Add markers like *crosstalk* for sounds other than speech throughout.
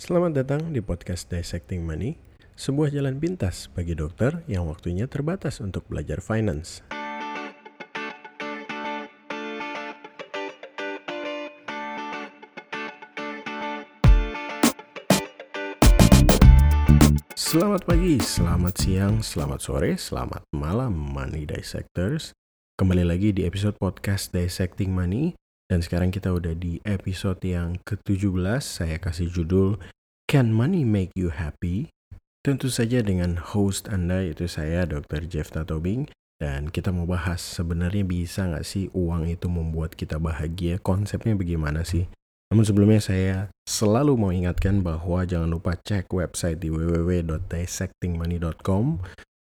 Selamat datang di podcast Dissecting Money, sebuah jalan pintas bagi dokter yang waktunya terbatas untuk belajar finance. Selamat pagi, selamat siang, selamat sore, selamat malam Money Dissectors. Kembali lagi di episode podcast Dissecting Money dan sekarang kita udah di episode yang ke-17, saya kasih judul Can Money Make You Happy? Tentu saja dengan host Anda yaitu saya Dr. Jeff Tatobing dan kita mau bahas sebenarnya bisa nggak sih uang itu membuat kita bahagia? Konsepnya bagaimana sih? Namun sebelumnya saya selalu mau ingatkan bahwa jangan lupa cek website di www.dissectingmoney.com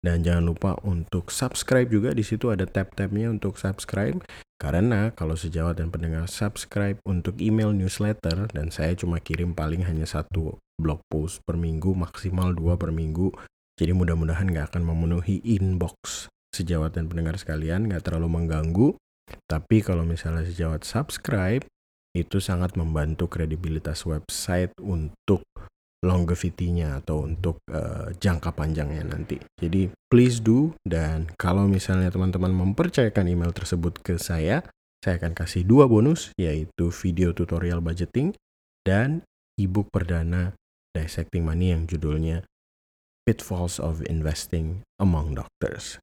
dan jangan lupa untuk subscribe juga di situ ada tab-tabnya untuk subscribe. Karena kalau sejawat dan pendengar subscribe untuk email newsletter dan saya cuma kirim paling hanya satu blog post per minggu maksimal dua per minggu. Jadi mudah-mudahan nggak akan memenuhi inbox sejawat dan pendengar sekalian nggak terlalu mengganggu. Tapi kalau misalnya sejawat subscribe itu sangat membantu kredibilitas website untuk longevity-nya atau untuk uh, jangka panjangnya nanti. Jadi please do dan kalau misalnya teman-teman mempercayakan email tersebut ke saya, saya akan kasih dua bonus yaitu video tutorial budgeting dan ebook perdana Dissecting Money yang judulnya Pitfalls of Investing Among Doctors.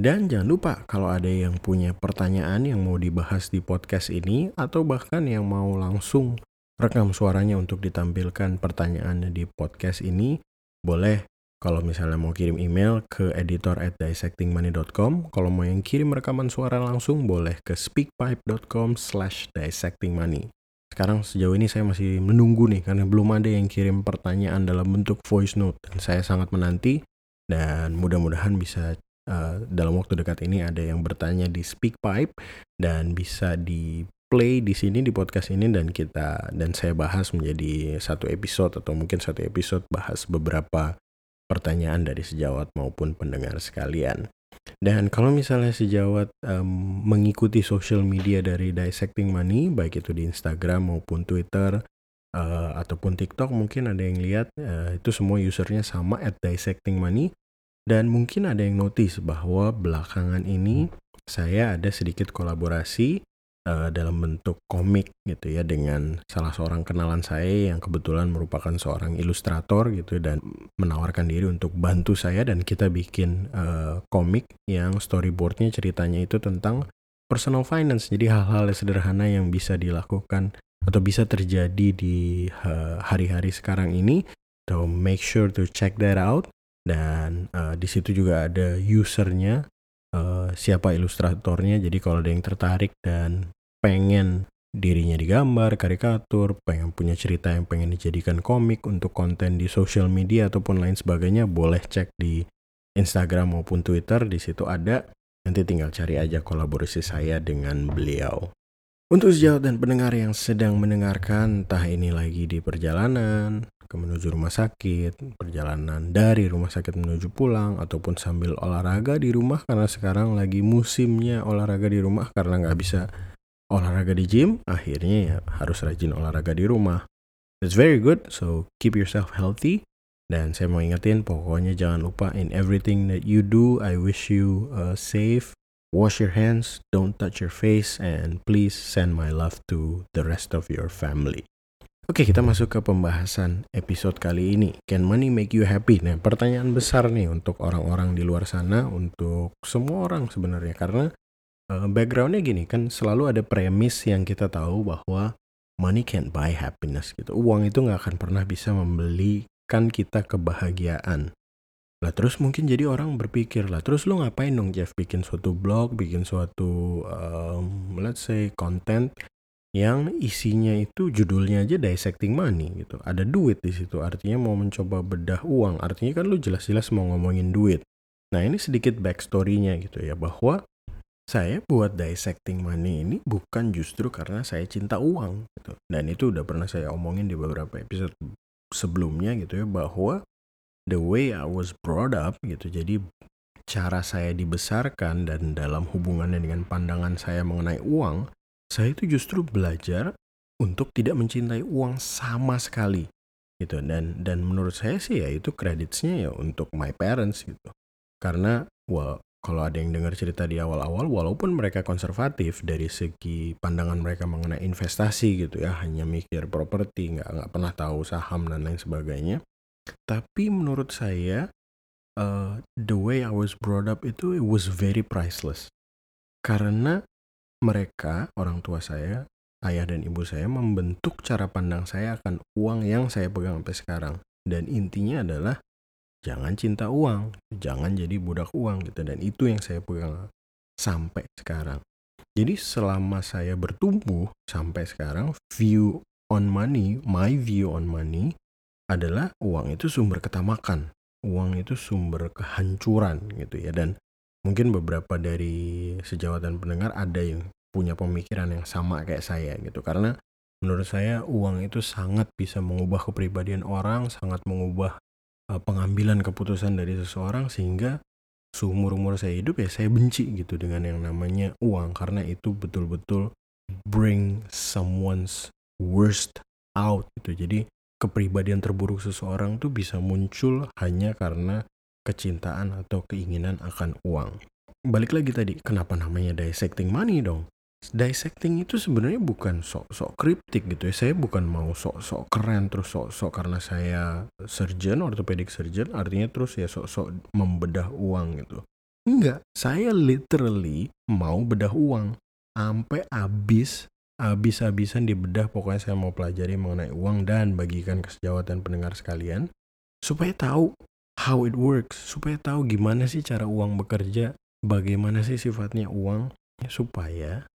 Dan jangan lupa kalau ada yang punya pertanyaan yang mau dibahas di podcast ini atau bahkan yang mau langsung rekam suaranya untuk ditampilkan pertanyaannya di podcast ini, boleh kalau misalnya mau kirim email ke editor at dissectingmoney.com. Kalau mau yang kirim rekaman suara langsung, boleh ke speakpipe.com slash dissectingmoney. Sekarang sejauh ini saya masih menunggu nih, karena belum ada yang kirim pertanyaan dalam bentuk voice note. Dan saya sangat menanti, dan mudah-mudahan bisa uh, dalam waktu dekat ini ada yang bertanya di speakpipe, dan bisa di play di sini di podcast ini dan kita dan saya bahas menjadi satu episode atau mungkin satu episode bahas beberapa pertanyaan dari sejawat maupun pendengar sekalian. Dan kalau misalnya sejawat um, mengikuti social media dari Dissecting Money, baik itu di Instagram maupun Twitter uh, ataupun TikTok, mungkin ada yang lihat uh, itu semua usernya sama at Dissecting Money. Dan mungkin ada yang notice bahwa belakangan ini saya ada sedikit kolaborasi uh, dalam bentuk komik gitu ya dengan salah seorang kenalan saya yang kebetulan merupakan seorang ilustrator gitu dan menawarkan diri untuk bantu saya dan kita bikin uh, komik yang storyboardnya ceritanya itu tentang personal finance. Jadi hal-hal sederhana yang bisa dilakukan atau bisa terjadi di eh, hari-hari sekarang ini. So make sure to check that out. Dan uh, di situ juga ada usernya siapa ilustratornya jadi kalau ada yang tertarik dan pengen dirinya digambar, karikatur, pengen punya cerita yang pengen dijadikan komik untuk konten di social media ataupun lain sebagainya, boleh cek di Instagram maupun Twitter, di situ ada. Nanti tinggal cari aja kolaborasi saya dengan beliau. Untuk sejauh dan pendengar yang sedang mendengarkan, entah ini lagi di perjalanan, ke menuju rumah sakit, perjalanan dari rumah sakit menuju pulang, ataupun sambil olahraga di rumah karena sekarang lagi musimnya olahraga di rumah karena nggak bisa olahraga di gym, akhirnya ya harus rajin olahraga di rumah. It's very good, so keep yourself healthy. Dan saya mau ingetin, pokoknya jangan lupa in everything that you do, I wish you uh, safe. Wash your hands, don't touch your face, and please send my love to the rest of your family. Oke, kita masuk ke pembahasan episode kali ini. Can money make you happy? Nah, pertanyaan besar nih untuk orang-orang di luar sana, untuk semua orang sebenarnya. Karena uh, backgroundnya gini kan selalu ada premis yang kita tahu bahwa money can't buy happiness gitu. Uang itu nggak akan pernah bisa membelikan kita kebahagiaan. Lah terus mungkin jadi orang berpikir lah terus lo ngapain dong Jeff bikin suatu blog, bikin suatu um, let's say content yang isinya itu judulnya aja dissecting money gitu. Ada duit di situ. Artinya mau mencoba bedah uang. Artinya kan lu jelas-jelas mau ngomongin duit. Nah ini sedikit backstory-nya gitu ya bahwa saya buat dissecting money ini bukan justru karena saya cinta uang gitu. Dan itu udah pernah saya omongin di beberapa episode sebelumnya gitu ya bahwa the way I was brought up gitu. Jadi cara saya dibesarkan dan dalam hubungannya dengan pandangan saya mengenai uang, saya itu justru belajar untuk tidak mencintai uang sama sekali. gitu. Dan dan menurut saya sih ya itu kreditnya ya untuk my parents gitu. Karena well kalau ada yang dengar cerita di awal-awal walaupun mereka konservatif dari segi pandangan mereka mengenai investasi gitu ya hanya mikir properti nggak nggak pernah tahu saham dan lain sebagainya. Tapi menurut saya uh, the way I was brought up itu it was very priceless. Karena mereka orang tua saya ayah dan ibu saya membentuk cara pandang saya akan uang yang saya pegang sampai sekarang. Dan intinya adalah jangan cinta uang, jangan jadi budak uang gitu. Dan itu yang saya pegang sampai sekarang. Jadi selama saya bertumbuh sampai sekarang, view on money, my view on money adalah uang itu sumber ketamakan. Uang itu sumber kehancuran gitu ya. Dan mungkin beberapa dari sejawat dan pendengar ada yang punya pemikiran yang sama kayak saya gitu. Karena menurut saya uang itu sangat bisa mengubah kepribadian orang sangat mengubah uh, pengambilan keputusan dari seseorang sehingga seumur umur saya hidup ya saya benci gitu dengan yang namanya uang. Karena itu betul-betul bring someone's worst out gitu. Jadi kepribadian terburuk seseorang tuh bisa muncul hanya karena kecintaan atau keinginan akan uang balik lagi tadi kenapa namanya dissecting money dong dissecting itu sebenarnya bukan sok-sok kriptik gitu ya. Saya bukan mau sok-sok keren terus sok-sok karena saya surgeon, orthopedic surgeon, artinya terus ya sok-sok membedah uang gitu. Enggak, saya literally mau bedah uang sampai habis habis-habisan dibedah pokoknya saya mau pelajari mengenai uang dan bagikan ke sejawat dan pendengar sekalian supaya tahu how it works, supaya tahu gimana sih cara uang bekerja, bagaimana sih sifatnya uang supaya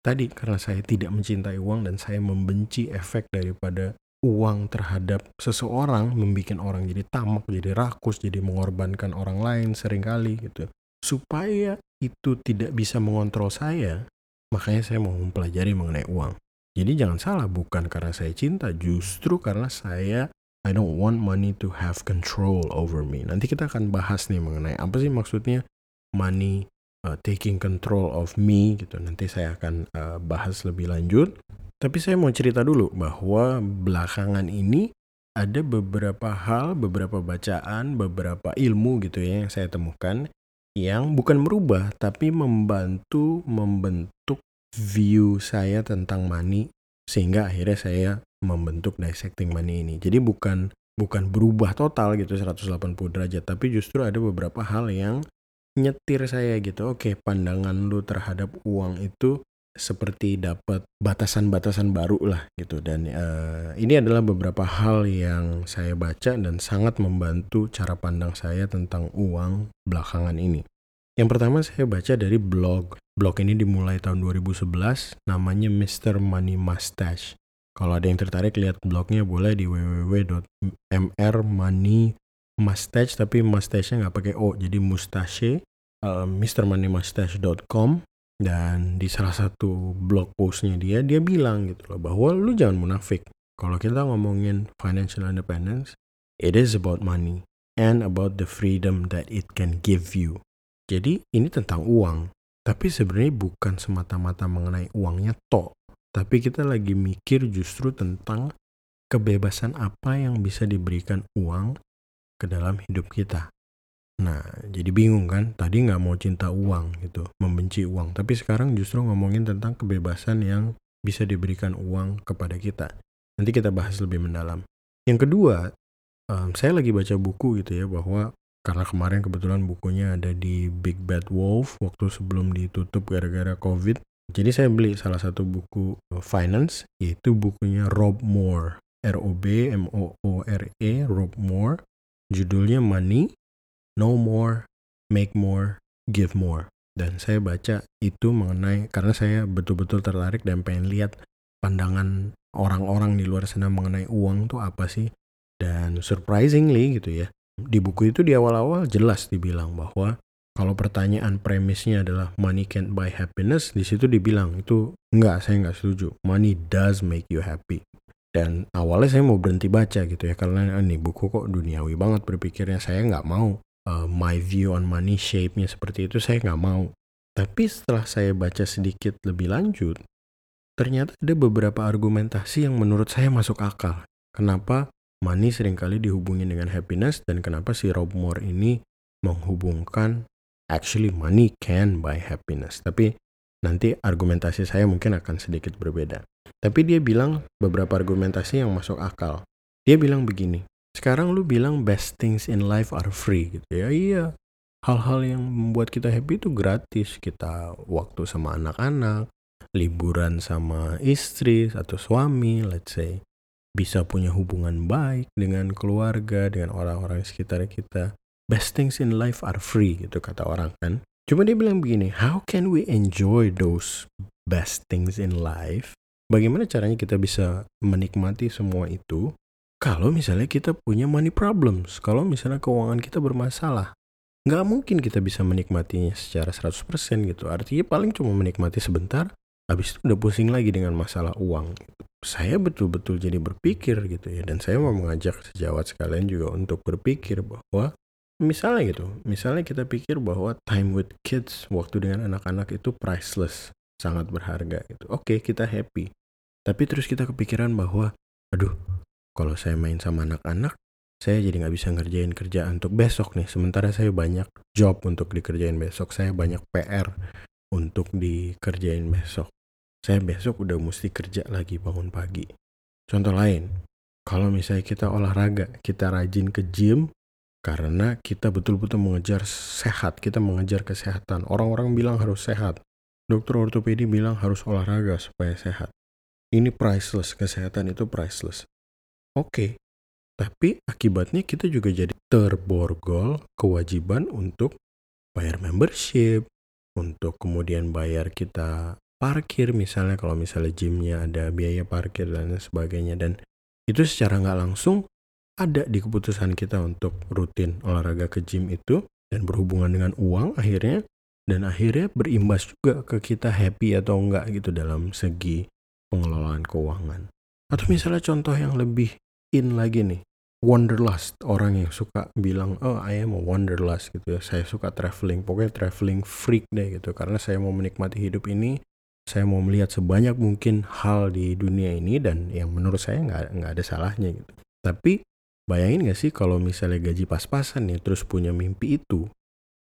Tadi karena saya tidak mencintai uang dan saya membenci efek daripada uang terhadap seseorang membuat orang jadi tamak, jadi rakus, jadi mengorbankan orang lain sering kali gitu. Supaya itu tidak bisa mengontrol saya, makanya saya mau mempelajari mengenai uang. Jadi jangan salah, bukan karena saya cinta, justru karena saya I don't want money to have control over me. Nanti kita akan bahas nih mengenai apa sih maksudnya money uh, taking control of me gitu. Nanti saya akan uh, bahas lebih lanjut. Tapi saya mau cerita dulu bahwa belakangan ini ada beberapa hal, beberapa bacaan, beberapa ilmu gitu ya yang saya temukan yang bukan merubah tapi membantu membentuk view saya tentang money sehingga akhirnya saya membentuk dissecting money ini. Jadi bukan bukan berubah total gitu 180 derajat tapi justru ada beberapa hal yang nyetir saya gitu. Oke, pandangan lu terhadap uang itu seperti dapat batasan-batasan baru lah gitu dan uh, ini adalah beberapa hal yang saya baca dan sangat membantu cara pandang saya tentang uang belakangan ini. Yang pertama saya baca dari blog. Blog ini dimulai tahun 2011 namanya Mr. Money Mustache. Kalau ada yang tertarik lihat blognya boleh di www.mrmoney mustache tapi mustache-nya nggak pakai o jadi mustache uh, mrmoneymustache.com dan di salah satu blog postnya dia dia bilang gitu loh bahwa lu jangan munafik. Kalau kita ngomongin financial independence it is about money and about the freedom that it can give you. Jadi ini tentang uang. Tapi sebenarnya bukan semata-mata mengenai uangnya tok tapi kita lagi mikir justru tentang kebebasan apa yang bisa diberikan uang ke dalam hidup kita. Nah, jadi bingung kan? Tadi nggak mau cinta uang gitu, membenci uang. Tapi sekarang justru ngomongin tentang kebebasan yang bisa diberikan uang kepada kita. Nanti kita bahas lebih mendalam. Yang kedua, um, saya lagi baca buku gitu ya, bahwa karena kemarin kebetulan bukunya ada di Big Bad Wolf waktu sebelum ditutup gara-gara COVID. Jadi saya beli salah satu buku uh, finance, yaitu bukunya Rob Moore. R-O-B M-O-O-R-E, Rob Moore Judulnya Money, No More, Make More, Give More. Dan saya baca itu mengenai, karena saya betul-betul tertarik dan pengen lihat pandangan orang-orang di luar sana mengenai uang tuh apa sih. Dan surprisingly gitu ya, di buku itu di awal-awal jelas dibilang bahwa kalau pertanyaan premisnya adalah money can't buy happiness, di situ dibilang itu enggak, saya enggak setuju. Money does make you happy. Dan awalnya saya mau berhenti baca gitu ya karena ini buku kok duniawi banget berpikirnya saya nggak mau uh, my view on money shape-nya seperti itu saya nggak mau. Tapi setelah saya baca sedikit lebih lanjut, ternyata ada beberapa argumentasi yang menurut saya masuk akal. Kenapa money sering kali dihubungin dengan happiness dan kenapa si Rob Moore ini menghubungkan actually money can buy happiness. Tapi nanti argumentasi saya mungkin akan sedikit berbeda. Tapi dia bilang beberapa argumentasi yang masuk akal. Dia bilang begini, sekarang lu bilang best things in life are free gitu ya. Iya, hal-hal yang membuat kita happy itu gratis. Kita waktu sama anak-anak, liburan sama istri atau suami, let's say bisa punya hubungan baik dengan keluarga, dengan orang-orang sekitar kita. Best things in life are free gitu kata orang kan. Cuma dia bilang begini, how can we enjoy those best things in life? Bagaimana caranya kita bisa menikmati semua itu kalau misalnya kita punya money problems, kalau misalnya keuangan kita bermasalah. Nggak mungkin kita bisa menikmatinya secara 100% gitu. Artinya paling cuma menikmati sebentar, habis itu udah pusing lagi dengan masalah uang. Saya betul-betul jadi berpikir gitu ya, dan saya mau mengajak sejawat sekalian juga untuk berpikir bahwa misalnya gitu, misalnya kita pikir bahwa time with kids, waktu dengan anak-anak itu priceless, sangat berharga gitu. Oke, kita happy. Tapi terus kita kepikiran bahwa, aduh, kalau saya main sama anak-anak, saya jadi nggak bisa ngerjain kerjaan untuk besok nih. Sementara saya banyak job untuk dikerjain besok, saya banyak PR untuk dikerjain besok saya besok udah mesti kerja lagi bangun pagi. Contoh lain, kalau misalnya kita olahraga, kita rajin ke gym karena kita betul-betul mengejar sehat, kita mengejar kesehatan. Orang-orang bilang harus sehat. Dokter ortopedi bilang harus olahraga supaya sehat. Ini priceless, kesehatan itu priceless. Oke, tapi akibatnya kita juga jadi terborgol kewajiban untuk bayar membership, untuk kemudian bayar kita parkir misalnya kalau misalnya gymnya ada biaya parkir dan sebagainya dan itu secara nggak langsung ada di keputusan kita untuk rutin olahraga ke gym itu dan berhubungan dengan uang akhirnya dan akhirnya berimbas juga ke kita happy atau enggak gitu dalam segi pengelolaan keuangan. Atau misalnya contoh yang lebih in lagi nih, wanderlust. Orang yang suka bilang, oh I am a wanderlust gitu ya. Saya suka traveling, pokoknya traveling freak deh gitu. Karena saya mau menikmati hidup ini saya mau melihat sebanyak mungkin hal di dunia ini dan yang menurut saya nggak nggak ada salahnya gitu. Tapi bayangin nggak sih kalau misalnya gaji pas-pasan nih terus punya mimpi itu,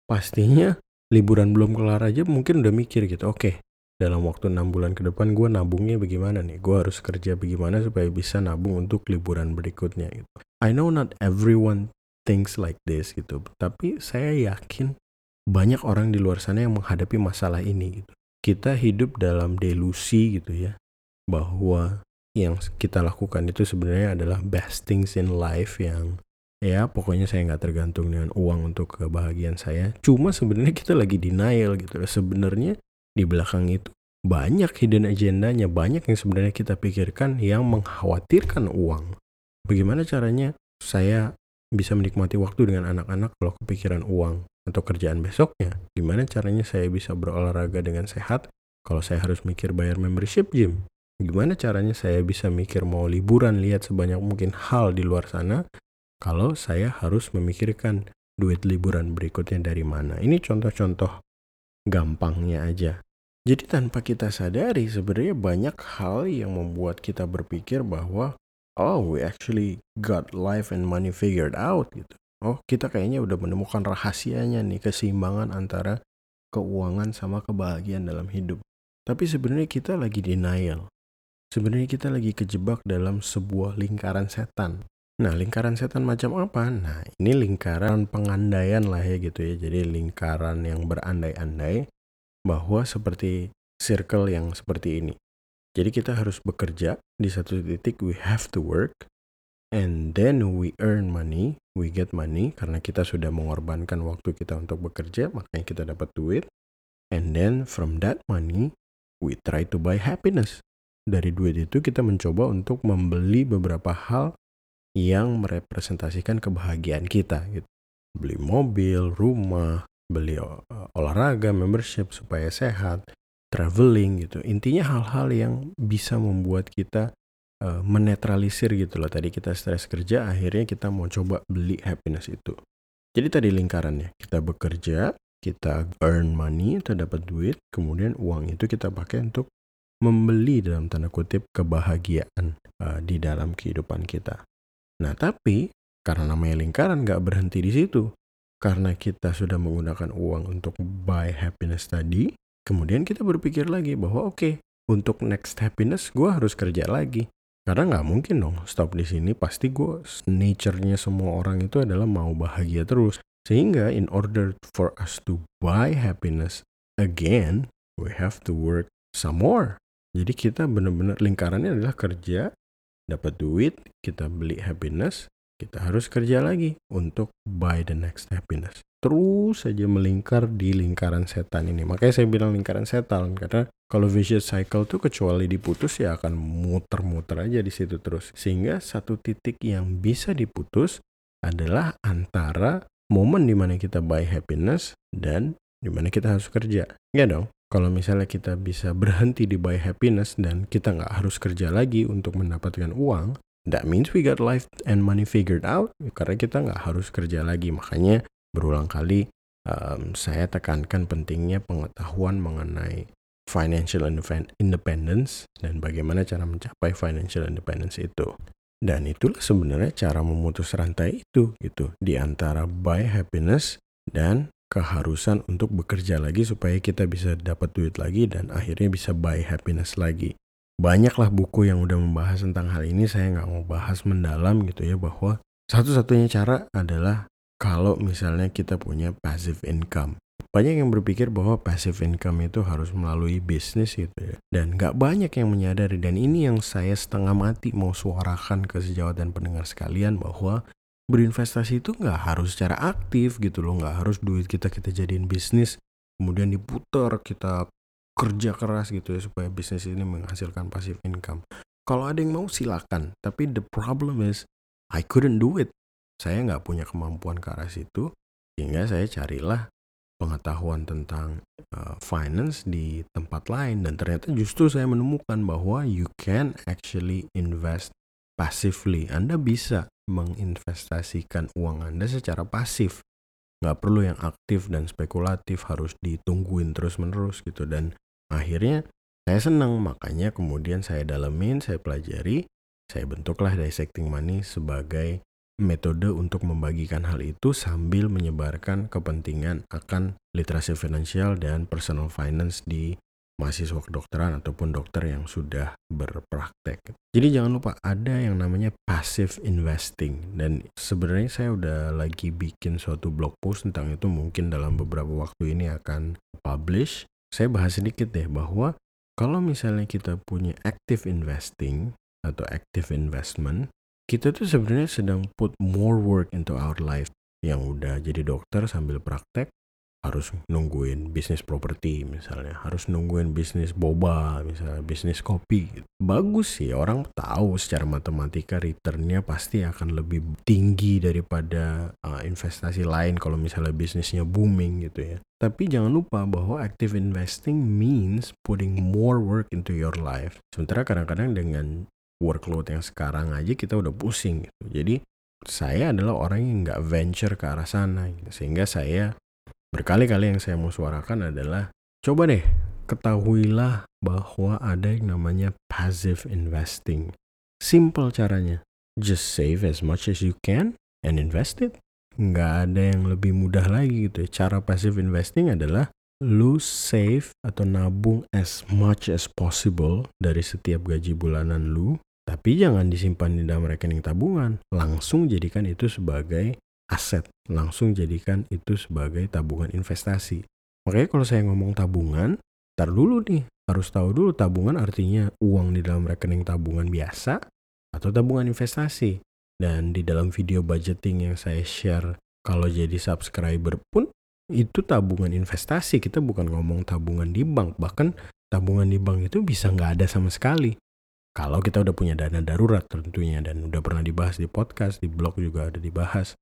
pastinya liburan belum kelar aja mungkin udah mikir gitu, oke okay, dalam waktu enam bulan ke depan gue nabungnya bagaimana nih, gue harus kerja bagaimana supaya bisa nabung untuk liburan berikutnya? Gitu. I know not everyone thinks like this gitu, tapi saya yakin banyak orang di luar sana yang menghadapi masalah ini gitu. Kita hidup dalam delusi gitu ya bahwa yang kita lakukan itu sebenarnya adalah best things in life yang ya pokoknya saya nggak tergantung dengan uang untuk kebahagiaan saya cuma sebenarnya kita lagi denial gitu sebenarnya di belakang itu banyak hidden agendanya banyak yang sebenarnya kita pikirkan yang mengkhawatirkan uang bagaimana caranya saya bisa menikmati waktu dengan anak-anak kalau kepikiran uang atau kerjaan besoknya. Gimana caranya saya bisa berolahraga dengan sehat kalau saya harus mikir bayar membership gym? Gimana caranya saya bisa mikir mau liburan lihat sebanyak mungkin hal di luar sana kalau saya harus memikirkan duit liburan berikutnya dari mana? Ini contoh-contoh gampangnya aja. Jadi tanpa kita sadari sebenarnya banyak hal yang membuat kita berpikir bahwa oh we actually got life and money figured out gitu. Oh kita kayaknya udah menemukan rahasianya nih keseimbangan antara keuangan sama kebahagiaan dalam hidup. Tapi sebenarnya kita lagi denial. Sebenarnya kita lagi kejebak dalam sebuah lingkaran setan. Nah, lingkaran setan macam apa? Nah, ini lingkaran pengandaian lah ya gitu ya. Jadi lingkaran yang berandai-andai bahwa seperti circle yang seperti ini. Jadi kita harus bekerja di satu titik we have to work and then we earn money, we get money karena kita sudah mengorbankan waktu kita untuk bekerja, makanya kita dapat duit. And then from that money we try to buy happiness. Dari duit itu kita mencoba untuk membeli beberapa hal yang merepresentasikan kebahagiaan kita gitu. Beli mobil, rumah, beli olahraga, membership supaya sehat, traveling gitu. Intinya hal-hal yang bisa membuat kita uh, menetralisir gitu loh. Tadi kita stres kerja, akhirnya kita mau coba beli happiness itu. Jadi tadi lingkarannya, kita bekerja, kita earn money, kita dapat duit, kemudian uang itu kita pakai untuk membeli dalam tanda kutip kebahagiaan uh, di dalam kehidupan kita. Nah tapi karena namanya lingkaran nggak berhenti di situ. Karena kita sudah menggunakan uang untuk buy happiness tadi, kemudian kita berpikir lagi bahwa oke, okay, untuk next happiness gue harus kerja lagi. Karena nggak mungkin dong stop di sini. Pasti gue nature-nya semua orang itu adalah mau bahagia terus. Sehingga in order for us to buy happiness again, we have to work some more. Jadi kita benar-benar lingkarannya adalah kerja, dapat duit, kita beli happiness, kita harus kerja lagi untuk buy the next happiness. Terus saja melingkar di lingkaran setan ini. Makanya saya bilang lingkaran setan karena kalau vicious cycle tuh kecuali diputus ya akan muter-muter aja di situ terus. Sehingga satu titik yang bisa diputus adalah antara momen di mana kita buy happiness dan di mana kita harus kerja. Ya dong. Kalau misalnya kita bisa berhenti di buy happiness dan kita nggak harus kerja lagi untuk mendapatkan uang, That means we got life and money figured out karena kita nggak harus kerja lagi. Makanya berulang kali um, saya tekankan pentingnya pengetahuan mengenai financial independence dan bagaimana cara mencapai financial independence itu. Dan itulah sebenarnya cara memutus rantai itu gitu di antara buy happiness dan keharusan untuk bekerja lagi supaya kita bisa dapat duit lagi dan akhirnya bisa buy happiness lagi. Banyaklah buku yang udah membahas tentang hal ini saya nggak mau bahas mendalam gitu ya bahwa satu-satunya cara adalah kalau misalnya kita punya passive income. Banyak yang berpikir bahwa passive income itu harus melalui bisnis gitu ya dan nggak banyak yang menyadari. Dan ini yang saya setengah mati mau suarakan ke sejawat dan pendengar sekalian bahwa berinvestasi itu nggak harus secara aktif gitu loh nggak harus duit kita kita jadiin bisnis kemudian diputar kita kerja keras gitu ya supaya bisnis ini menghasilkan passive income. Kalau ada yang mau silakan, tapi the problem is I couldn't do it. Saya nggak punya kemampuan ke arah situ, sehingga saya carilah pengetahuan tentang uh, finance di tempat lain dan ternyata justru saya menemukan bahwa you can actually invest passively. Anda bisa menginvestasikan uang Anda secara pasif. Nggak perlu yang aktif dan spekulatif harus ditungguin terus-menerus gitu. Dan Akhirnya saya senang, makanya kemudian saya dalemin, saya pelajari, saya bentuklah dissecting money sebagai metode untuk membagikan hal itu sambil menyebarkan kepentingan akan literasi finansial dan personal finance di mahasiswa kedokteran ataupun dokter yang sudah berpraktek. Jadi jangan lupa ada yang namanya passive investing dan sebenarnya saya udah lagi bikin suatu blog post tentang itu mungkin dalam beberapa waktu ini akan publish saya bahas sedikit deh bahwa kalau misalnya kita punya active investing atau active investment, kita tuh sebenarnya sedang put more work into our life. Yang udah jadi dokter sambil praktek, harus nungguin bisnis properti misalnya, harus nungguin bisnis boba misalnya, bisnis kopi. Bagus sih, orang tahu secara matematika returnnya pasti akan lebih tinggi daripada uh, investasi lain kalau misalnya bisnisnya booming gitu ya. Tapi jangan lupa bahwa active investing means putting more work into your life. Sementara kadang-kadang dengan workload yang sekarang aja kita udah pusing gitu. Jadi saya adalah orang yang nggak venture ke arah sana gitu. sehingga saya Berkali-kali yang saya mau suarakan adalah coba deh ketahuilah bahwa ada yang namanya passive investing. Simple caranya. Just save as much as you can and invest it. Nggak ada yang lebih mudah lagi gitu. Ya. Cara passive investing adalah lu save atau nabung as much as possible dari setiap gaji bulanan lu. Tapi jangan disimpan di dalam rekening tabungan. Langsung jadikan itu sebagai aset, langsung jadikan itu sebagai tabungan investasi. Makanya kalau saya ngomong tabungan, tar dulu nih, harus tahu dulu tabungan artinya uang di dalam rekening tabungan biasa atau tabungan investasi. Dan di dalam video budgeting yang saya share kalau jadi subscriber pun itu tabungan investasi. Kita bukan ngomong tabungan di bank, bahkan tabungan di bank itu bisa nggak ada sama sekali. Kalau kita udah punya dana darurat tentunya dan udah pernah dibahas di podcast, di blog juga ada dibahas.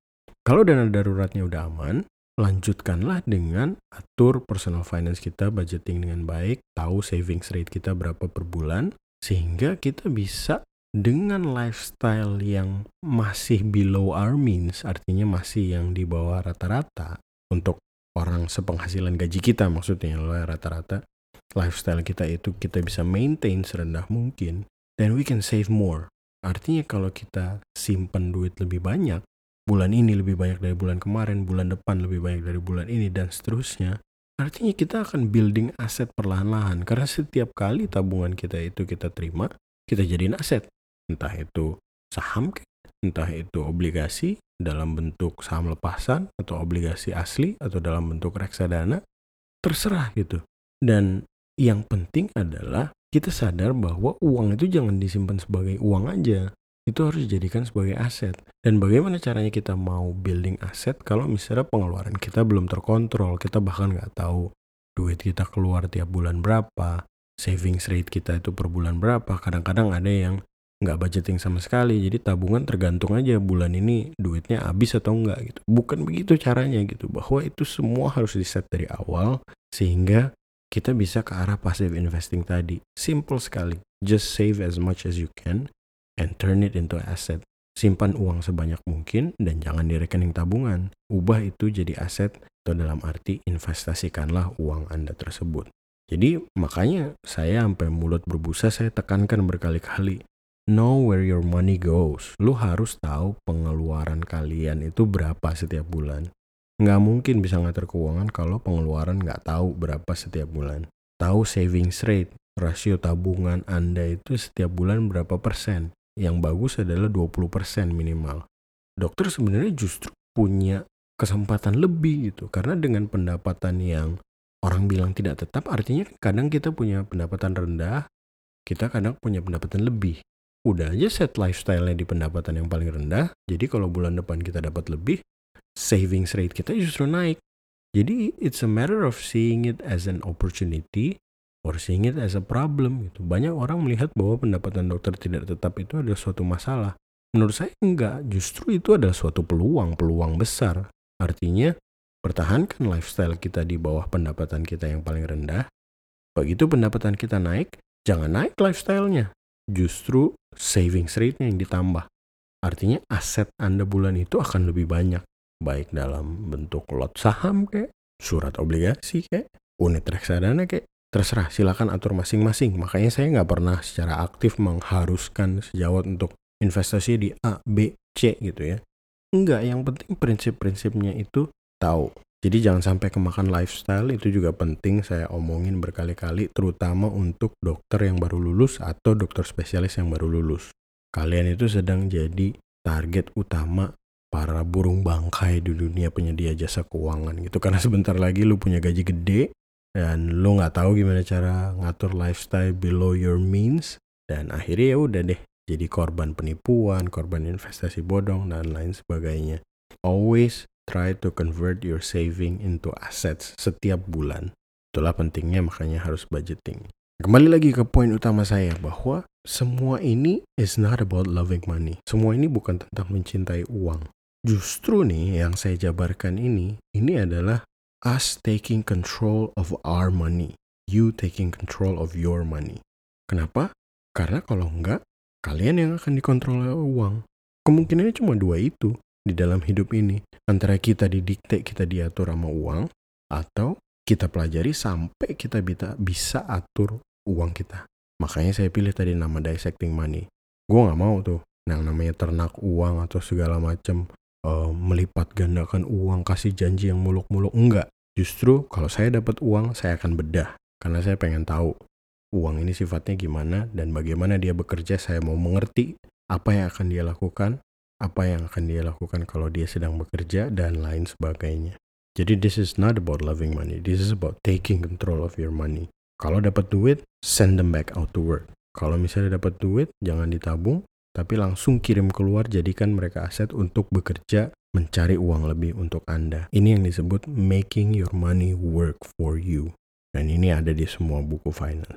Kalau dana daruratnya udah aman, lanjutkanlah dengan atur personal finance kita, budgeting dengan baik, tahu savings rate kita berapa per bulan, sehingga kita bisa dengan lifestyle yang masih below our means, artinya masih yang di bawah rata-rata untuk orang sepenghasilan gaji kita maksudnya rata-rata lifestyle kita itu kita bisa maintain serendah mungkin then we can save more. Artinya kalau kita simpen duit lebih banyak, bulan ini lebih banyak dari bulan kemarin, bulan depan lebih banyak dari bulan ini, dan seterusnya. Artinya kita akan building aset perlahan-lahan. Karena setiap kali tabungan kita itu kita terima, kita jadiin aset. Entah itu saham, entah itu obligasi dalam bentuk saham lepasan, atau obligasi asli, atau dalam bentuk reksadana, terserah gitu. Dan yang penting adalah kita sadar bahwa uang itu jangan disimpan sebagai uang aja. Itu harus dijadikan sebagai aset. Dan bagaimana caranya kita mau building aset kalau misalnya pengeluaran kita belum terkontrol. Kita bahkan nggak tahu duit kita keluar tiap bulan berapa. Savings rate kita itu per bulan berapa. Kadang-kadang ada yang nggak budgeting sama sekali. Jadi tabungan tergantung aja bulan ini duitnya habis atau enggak gitu. Bukan begitu caranya gitu. Bahwa itu semua harus di set dari awal sehingga kita bisa ke arah passive investing tadi. Simple sekali. Just save as much as you can and turn it into asset. Simpan uang sebanyak mungkin dan jangan di rekening tabungan. Ubah itu jadi aset atau dalam arti investasikanlah uang Anda tersebut. Jadi makanya saya sampai mulut berbusa saya tekankan berkali-kali. Know where your money goes. Lu harus tahu pengeluaran kalian itu berapa setiap bulan. Nggak mungkin bisa ngatur keuangan kalau pengeluaran nggak tahu berapa setiap bulan. Tahu savings rate, rasio tabungan Anda itu setiap bulan berapa persen. Yang bagus adalah 20 persen minimal. Dokter sebenarnya justru punya kesempatan lebih gitu. Karena dengan pendapatan yang orang bilang tidak tetap, artinya kadang kita punya pendapatan rendah, kita kadang punya pendapatan lebih. Udah aja set lifestyle-nya di pendapatan yang paling rendah, jadi kalau bulan depan kita dapat lebih, savings rate kita justru naik. Jadi it's a matter of seeing it as an opportunity or seeing it as a problem gitu. Banyak orang melihat bahwa pendapatan dokter tidak tetap itu adalah suatu masalah. Menurut saya enggak, justru itu adalah suatu peluang, peluang besar. Artinya pertahankan lifestyle kita di bawah pendapatan kita yang paling rendah. Begitu pendapatan kita naik, jangan naik lifestyle-nya. Justru savings rate-nya yang ditambah. Artinya aset Anda bulan itu akan lebih banyak baik dalam bentuk lot saham kayak surat obligasi kayak unit reksadana kayak terserah silakan atur masing-masing. Makanya saya nggak pernah secara aktif mengharuskan sejawat untuk investasi di A, B, C gitu ya. Enggak yang penting prinsip-prinsipnya itu tahu. Jadi jangan sampai kemakan lifestyle itu juga penting saya omongin berkali-kali terutama untuk dokter yang baru lulus atau dokter spesialis yang baru lulus. Kalian itu sedang jadi target utama para burung bangkai di dunia penyedia jasa keuangan gitu. Karena sebentar lagi lu punya gaji gede dan lu nggak tahu gimana cara ngatur lifestyle below your means dan akhirnya ya udah deh jadi korban penipuan, korban investasi bodong dan lain sebagainya. Always try to convert your saving into assets setiap bulan. Itulah pentingnya makanya harus budgeting. Kembali lagi ke poin utama saya bahwa semua ini is not about loving money. Semua ini bukan tentang mencintai uang. Justru nih yang saya jabarkan ini, ini adalah us taking control of our money. You taking control of your money. Kenapa? Karena kalau enggak, kalian yang akan dikontrol oleh uang. Kemungkinannya cuma dua itu di dalam hidup ini. Antara kita didikte, kita diatur sama uang, atau kita pelajari sampai kita bisa, atur uang kita. Makanya saya pilih tadi nama dissecting money. Gue nggak mau tuh yang namanya ternak uang atau segala macam uh, melipat gandakan uang, kasih janji yang muluk-muluk. Enggak. Justru kalau saya dapat uang, saya akan bedah. Karena saya pengen tahu uang ini sifatnya gimana dan bagaimana dia bekerja. Saya mau mengerti apa yang akan dia lakukan, apa yang akan dia lakukan kalau dia sedang bekerja, dan lain sebagainya. Jadi this is not about loving money. This is about taking control of your money. Kalau dapat duit, send them back out to work. Kalau misalnya dapat duit, jangan ditabung, tapi langsung kirim keluar jadikan mereka aset untuk bekerja mencari uang lebih untuk Anda. Ini yang disebut making your money work for you. Dan ini ada di semua buku finance.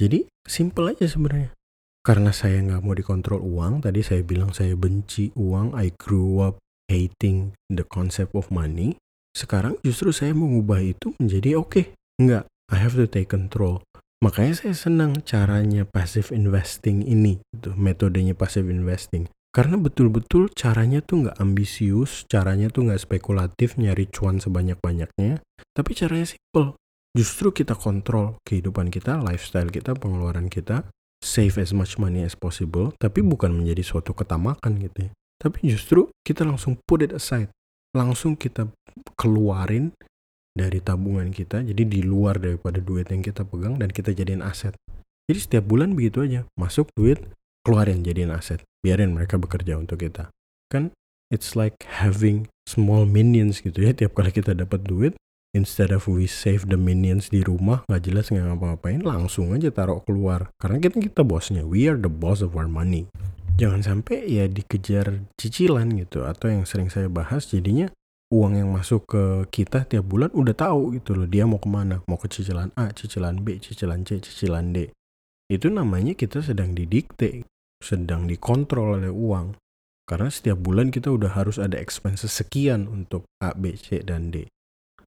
Jadi simple aja sebenarnya. Karena saya nggak mau dikontrol uang, tadi saya bilang saya benci uang, I grew up hating the concept of money. Sekarang justru saya mengubah itu menjadi oke, okay, nggak, I have to take control. Makanya saya senang caranya passive investing ini, gitu, metodenya passive investing. Karena betul-betul caranya tuh nggak ambisius, caranya tuh nggak spekulatif nyari cuan sebanyak-banyaknya, tapi caranya simple. Justru kita kontrol kehidupan kita, lifestyle kita, pengeluaran kita, save as much money as possible, tapi bukan menjadi suatu ketamakan gitu ya. Tapi justru kita langsung put it aside. Langsung kita keluarin dari tabungan kita, jadi di luar daripada duit yang kita pegang dan kita jadiin aset. Jadi setiap bulan begitu aja, masuk duit, keluarin jadiin aset. Biarin mereka bekerja untuk kita. Kan it's like having small minions gitu ya, tiap kali kita dapat duit, instead of we save the minions di rumah nggak jelas nggak ngapa-ngapain langsung aja taruh keluar karena kita kita bosnya we are the boss of our money jangan sampai ya dikejar cicilan gitu atau yang sering saya bahas jadinya uang yang masuk ke kita tiap bulan udah tahu gitu loh dia mau ke mana. Mau ke cicilan A cicilan B cicilan C cicilan D. Itu namanya kita sedang didikte sedang dikontrol oleh uang. Karena setiap bulan kita udah harus ada expenses sekian untuk A B C dan D.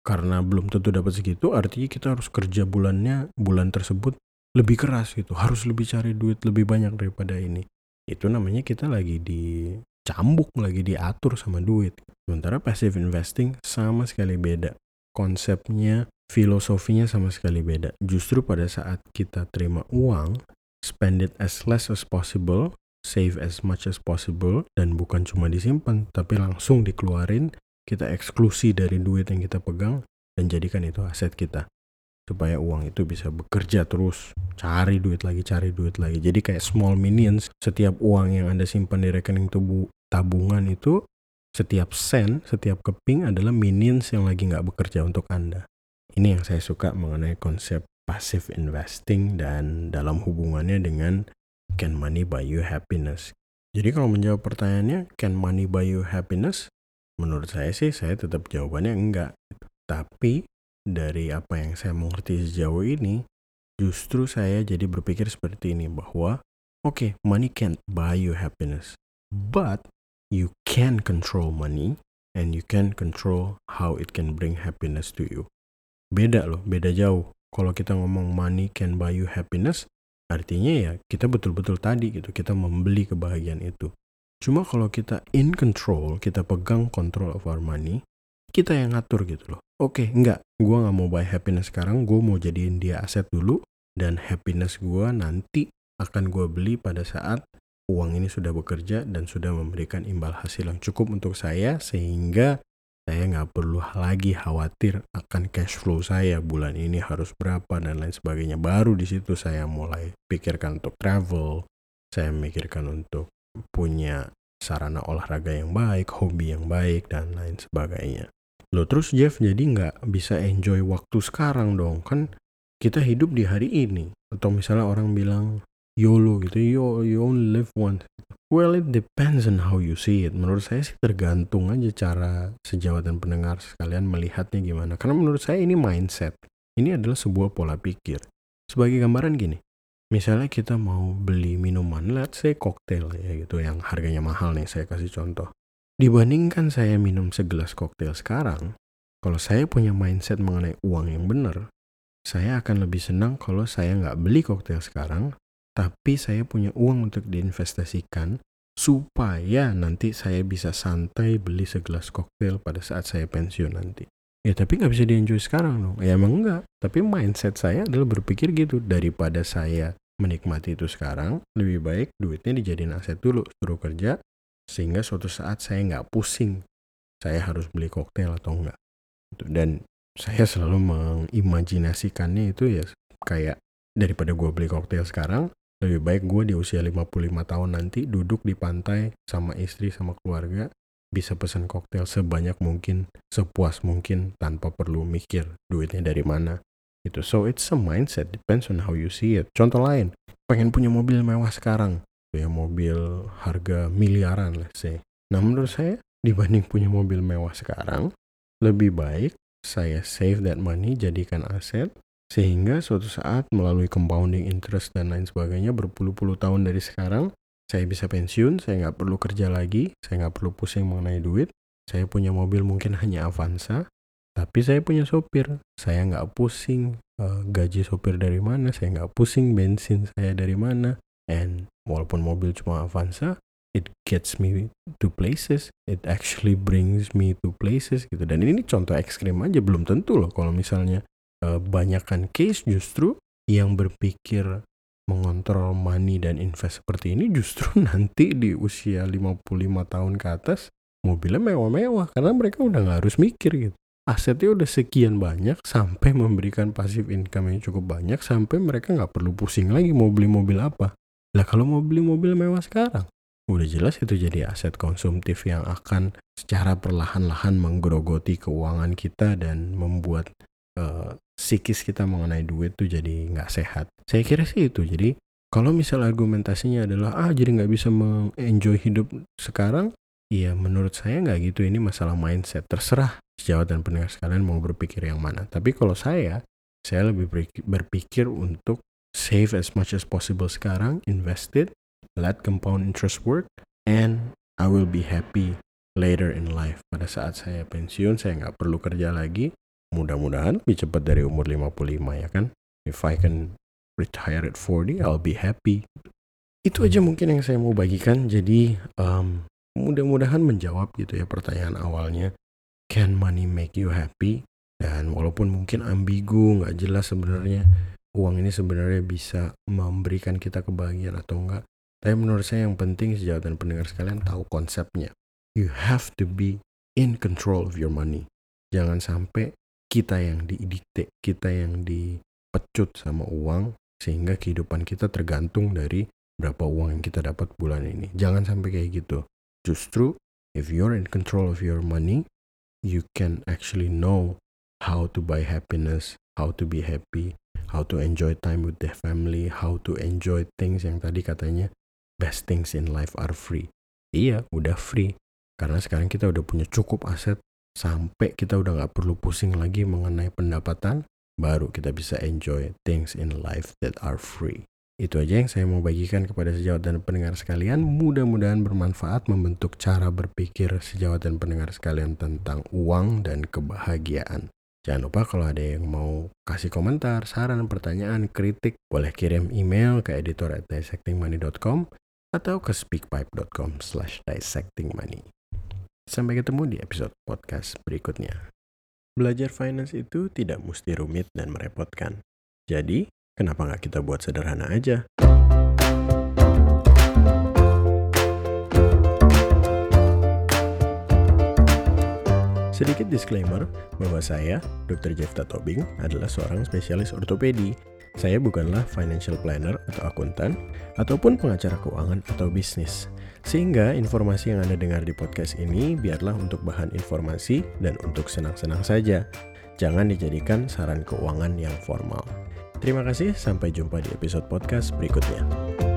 Karena belum tentu dapat segitu artinya kita harus kerja bulannya bulan tersebut lebih keras gitu. Harus lebih cari duit lebih banyak daripada ini. Itu namanya kita lagi dicambuk lagi diatur sama duit. Sementara passive investing sama sekali beda. Konsepnya filosofinya sama sekali beda. Justru pada saat kita terima uang spend it as less as possible save as much as possible dan bukan cuma disimpan tapi langsung dikeluarin kita eksklusi dari duit yang kita pegang dan jadikan itu aset kita. Supaya uang itu bisa bekerja terus. Cari duit lagi cari duit lagi. Jadi kayak small minions setiap uang yang anda simpan di rekening tubuh tabungan itu setiap sen setiap keping adalah minions yang lagi nggak bekerja untuk anda. Ini yang saya suka mengenai konsep passive investing dan dalam hubungannya dengan can money buy you happiness. Jadi kalau menjawab pertanyaannya can money buy you happiness? Menurut saya sih, saya tetap jawabannya enggak. Tapi dari apa yang saya mengerti sejauh ini, justru saya jadi berpikir seperti ini bahwa oke, okay, money can't buy you happiness, but you can control money and you can control how it can bring happiness to you. Beda loh, beda jauh. Kalau kita ngomong money can buy you happiness, artinya ya kita betul-betul tadi gitu, kita membeli kebahagiaan itu. Cuma kalau kita in control, kita pegang control of our money, kita yang ngatur gitu loh. Oke, okay, enggak, gue nggak mau buy happiness sekarang, gue mau jadiin dia aset dulu, dan happiness gue nanti akan gue beli pada saat uang ini sudah bekerja dan sudah memberikan imbal hasil yang cukup untuk saya, sehingga saya nggak perlu lagi khawatir akan cash flow saya bulan ini harus berapa dan lain sebagainya. Baru di situ saya mulai pikirkan untuk travel, saya mikirkan untuk punya sarana olahraga yang baik, hobi yang baik, dan lain sebagainya. Lo terus Jeff jadi nggak bisa enjoy waktu sekarang dong, kan kita hidup di hari ini. Atau misalnya orang bilang YOLO gitu, you, you only live once. Well, it depends on how you see it. Menurut saya sih tergantung aja cara sejawat dan pendengar sekalian melihatnya gimana. Karena menurut saya ini mindset. Ini adalah sebuah pola pikir. Sebagai gambaran gini, misalnya kita mau beli minuman, let's say koktail ya gitu yang harganya mahal nih saya kasih contoh. Dibandingkan saya minum segelas koktail sekarang, kalau saya punya mindset mengenai uang yang benar, saya akan lebih senang kalau saya nggak beli koktail sekarang, tapi saya punya uang untuk diinvestasikan supaya nanti saya bisa santai beli segelas koktail pada saat saya pensiun nanti. Ya tapi nggak bisa di-enjoy sekarang dong. Ya emang enggak. Tapi mindset saya adalah berpikir gitu. Daripada saya menikmati itu sekarang, lebih baik duitnya dijadiin aset dulu, suruh kerja, sehingga suatu saat saya nggak pusing, saya harus beli koktail atau enggak. Gitu. Dan saya selalu mengimajinasikannya itu ya kayak daripada gue beli koktail sekarang, lebih baik gue di usia 55 tahun nanti duduk di pantai sama istri sama keluarga, bisa pesan koktail sebanyak mungkin, sepuas mungkin tanpa perlu mikir duitnya dari mana gitu. So it's a mindset, depends on how you see it. Contoh lain, pengen punya mobil mewah sekarang, ya mobil harga miliaran let's say. Nah menurut saya dibanding punya mobil mewah sekarang, lebih baik saya save that money jadikan aset sehingga suatu saat melalui compounding interest dan lain sebagainya berpuluh-puluh tahun dari sekarang saya bisa pensiun, saya nggak perlu kerja lagi, saya nggak perlu pusing mengenai duit, saya punya mobil mungkin *laughs* hanya Avanza, tapi saya punya sopir, saya nggak pusing uh, gaji sopir dari mana, saya nggak pusing bensin saya dari mana. And walaupun mobil cuma Avanza, it gets me to places, it actually brings me to places gitu. Dan ini contoh ekstrim aja, belum tentu loh kalau misalnya banyakkan case justru yang berpikir mengontrol money dan invest seperti ini justru *laughs* nanti di usia 55 tahun ke atas mobilnya mewah-mewah karena mereka udah nggak harus mikir gitu. Asetnya udah sekian banyak sampai memberikan pasif income yang cukup banyak sampai mereka nggak perlu pusing lagi mau beli mobil apa. Lah kalau mau beli mobil mewah sekarang, udah jelas itu jadi aset konsumtif yang akan secara perlahan-lahan menggerogoti keuangan kita dan membuat uh, psikis kita mengenai duit tuh jadi nggak sehat. Saya kira sih itu. Jadi kalau misal argumentasinya adalah ah jadi nggak bisa mengenjoy hidup sekarang, Iya, menurut saya nggak gitu. Ini masalah mindset. Terserah sejawat dan pendengar sekalian mau berpikir yang mana. Tapi kalau saya, saya lebih berpikir untuk save as much as possible sekarang, invest it, let compound interest work, and I will be happy later in life. Pada saat saya pensiun, saya nggak perlu kerja lagi. Mudah-mudahan lebih cepat dari umur 55 ya kan. If I can retire at 40, I'll be happy. Itu aja mungkin yang saya mau bagikan. Jadi um, mudah-mudahan menjawab gitu ya pertanyaan awalnya can money make you happy dan walaupun mungkin ambigu nggak jelas sebenarnya uang ini sebenarnya bisa memberikan kita kebahagiaan atau enggak tapi menurut saya yang penting sejauh dan pendengar sekalian tahu konsepnya you have to be in control of your money jangan sampai kita yang didikte kita yang dipecut sama uang sehingga kehidupan kita tergantung dari berapa uang yang kita dapat bulan ini jangan sampai kayak gitu Justru, if you're in control of your money, you can actually know how to buy happiness, how to be happy, how to enjoy time with the family, how to enjoy things yang tadi katanya best things in life are free. Iya, udah free. Karena sekarang kita udah punya cukup aset sampai kita udah nggak perlu pusing lagi mengenai pendapatan, baru kita bisa enjoy things in life that are free. Itu aja yang saya mau bagikan kepada sejawat dan pendengar sekalian. Mudah-mudahan bermanfaat membentuk cara berpikir sejawat dan pendengar sekalian tentang uang dan kebahagiaan. Jangan lupa kalau ada yang mau kasih komentar, saran, pertanyaan, kritik, boleh kirim email ke editor at dissectingmoney.com atau ke speakpipe.com slash dissectingmoney. Sampai ketemu di episode podcast berikutnya. Belajar finance itu tidak mesti rumit dan merepotkan. Jadi, Kenapa nggak kita buat sederhana aja? Sedikit disclaimer bahwa saya, Dr. Jeff Tobing, adalah seorang spesialis ortopedi. Saya bukanlah financial planner atau akuntan, ataupun pengacara keuangan atau bisnis. Sehingga informasi yang Anda dengar di podcast ini biarlah untuk bahan informasi dan untuk senang-senang saja. Jangan dijadikan saran keuangan yang formal. Terima kasih, sampai jumpa di episode podcast berikutnya.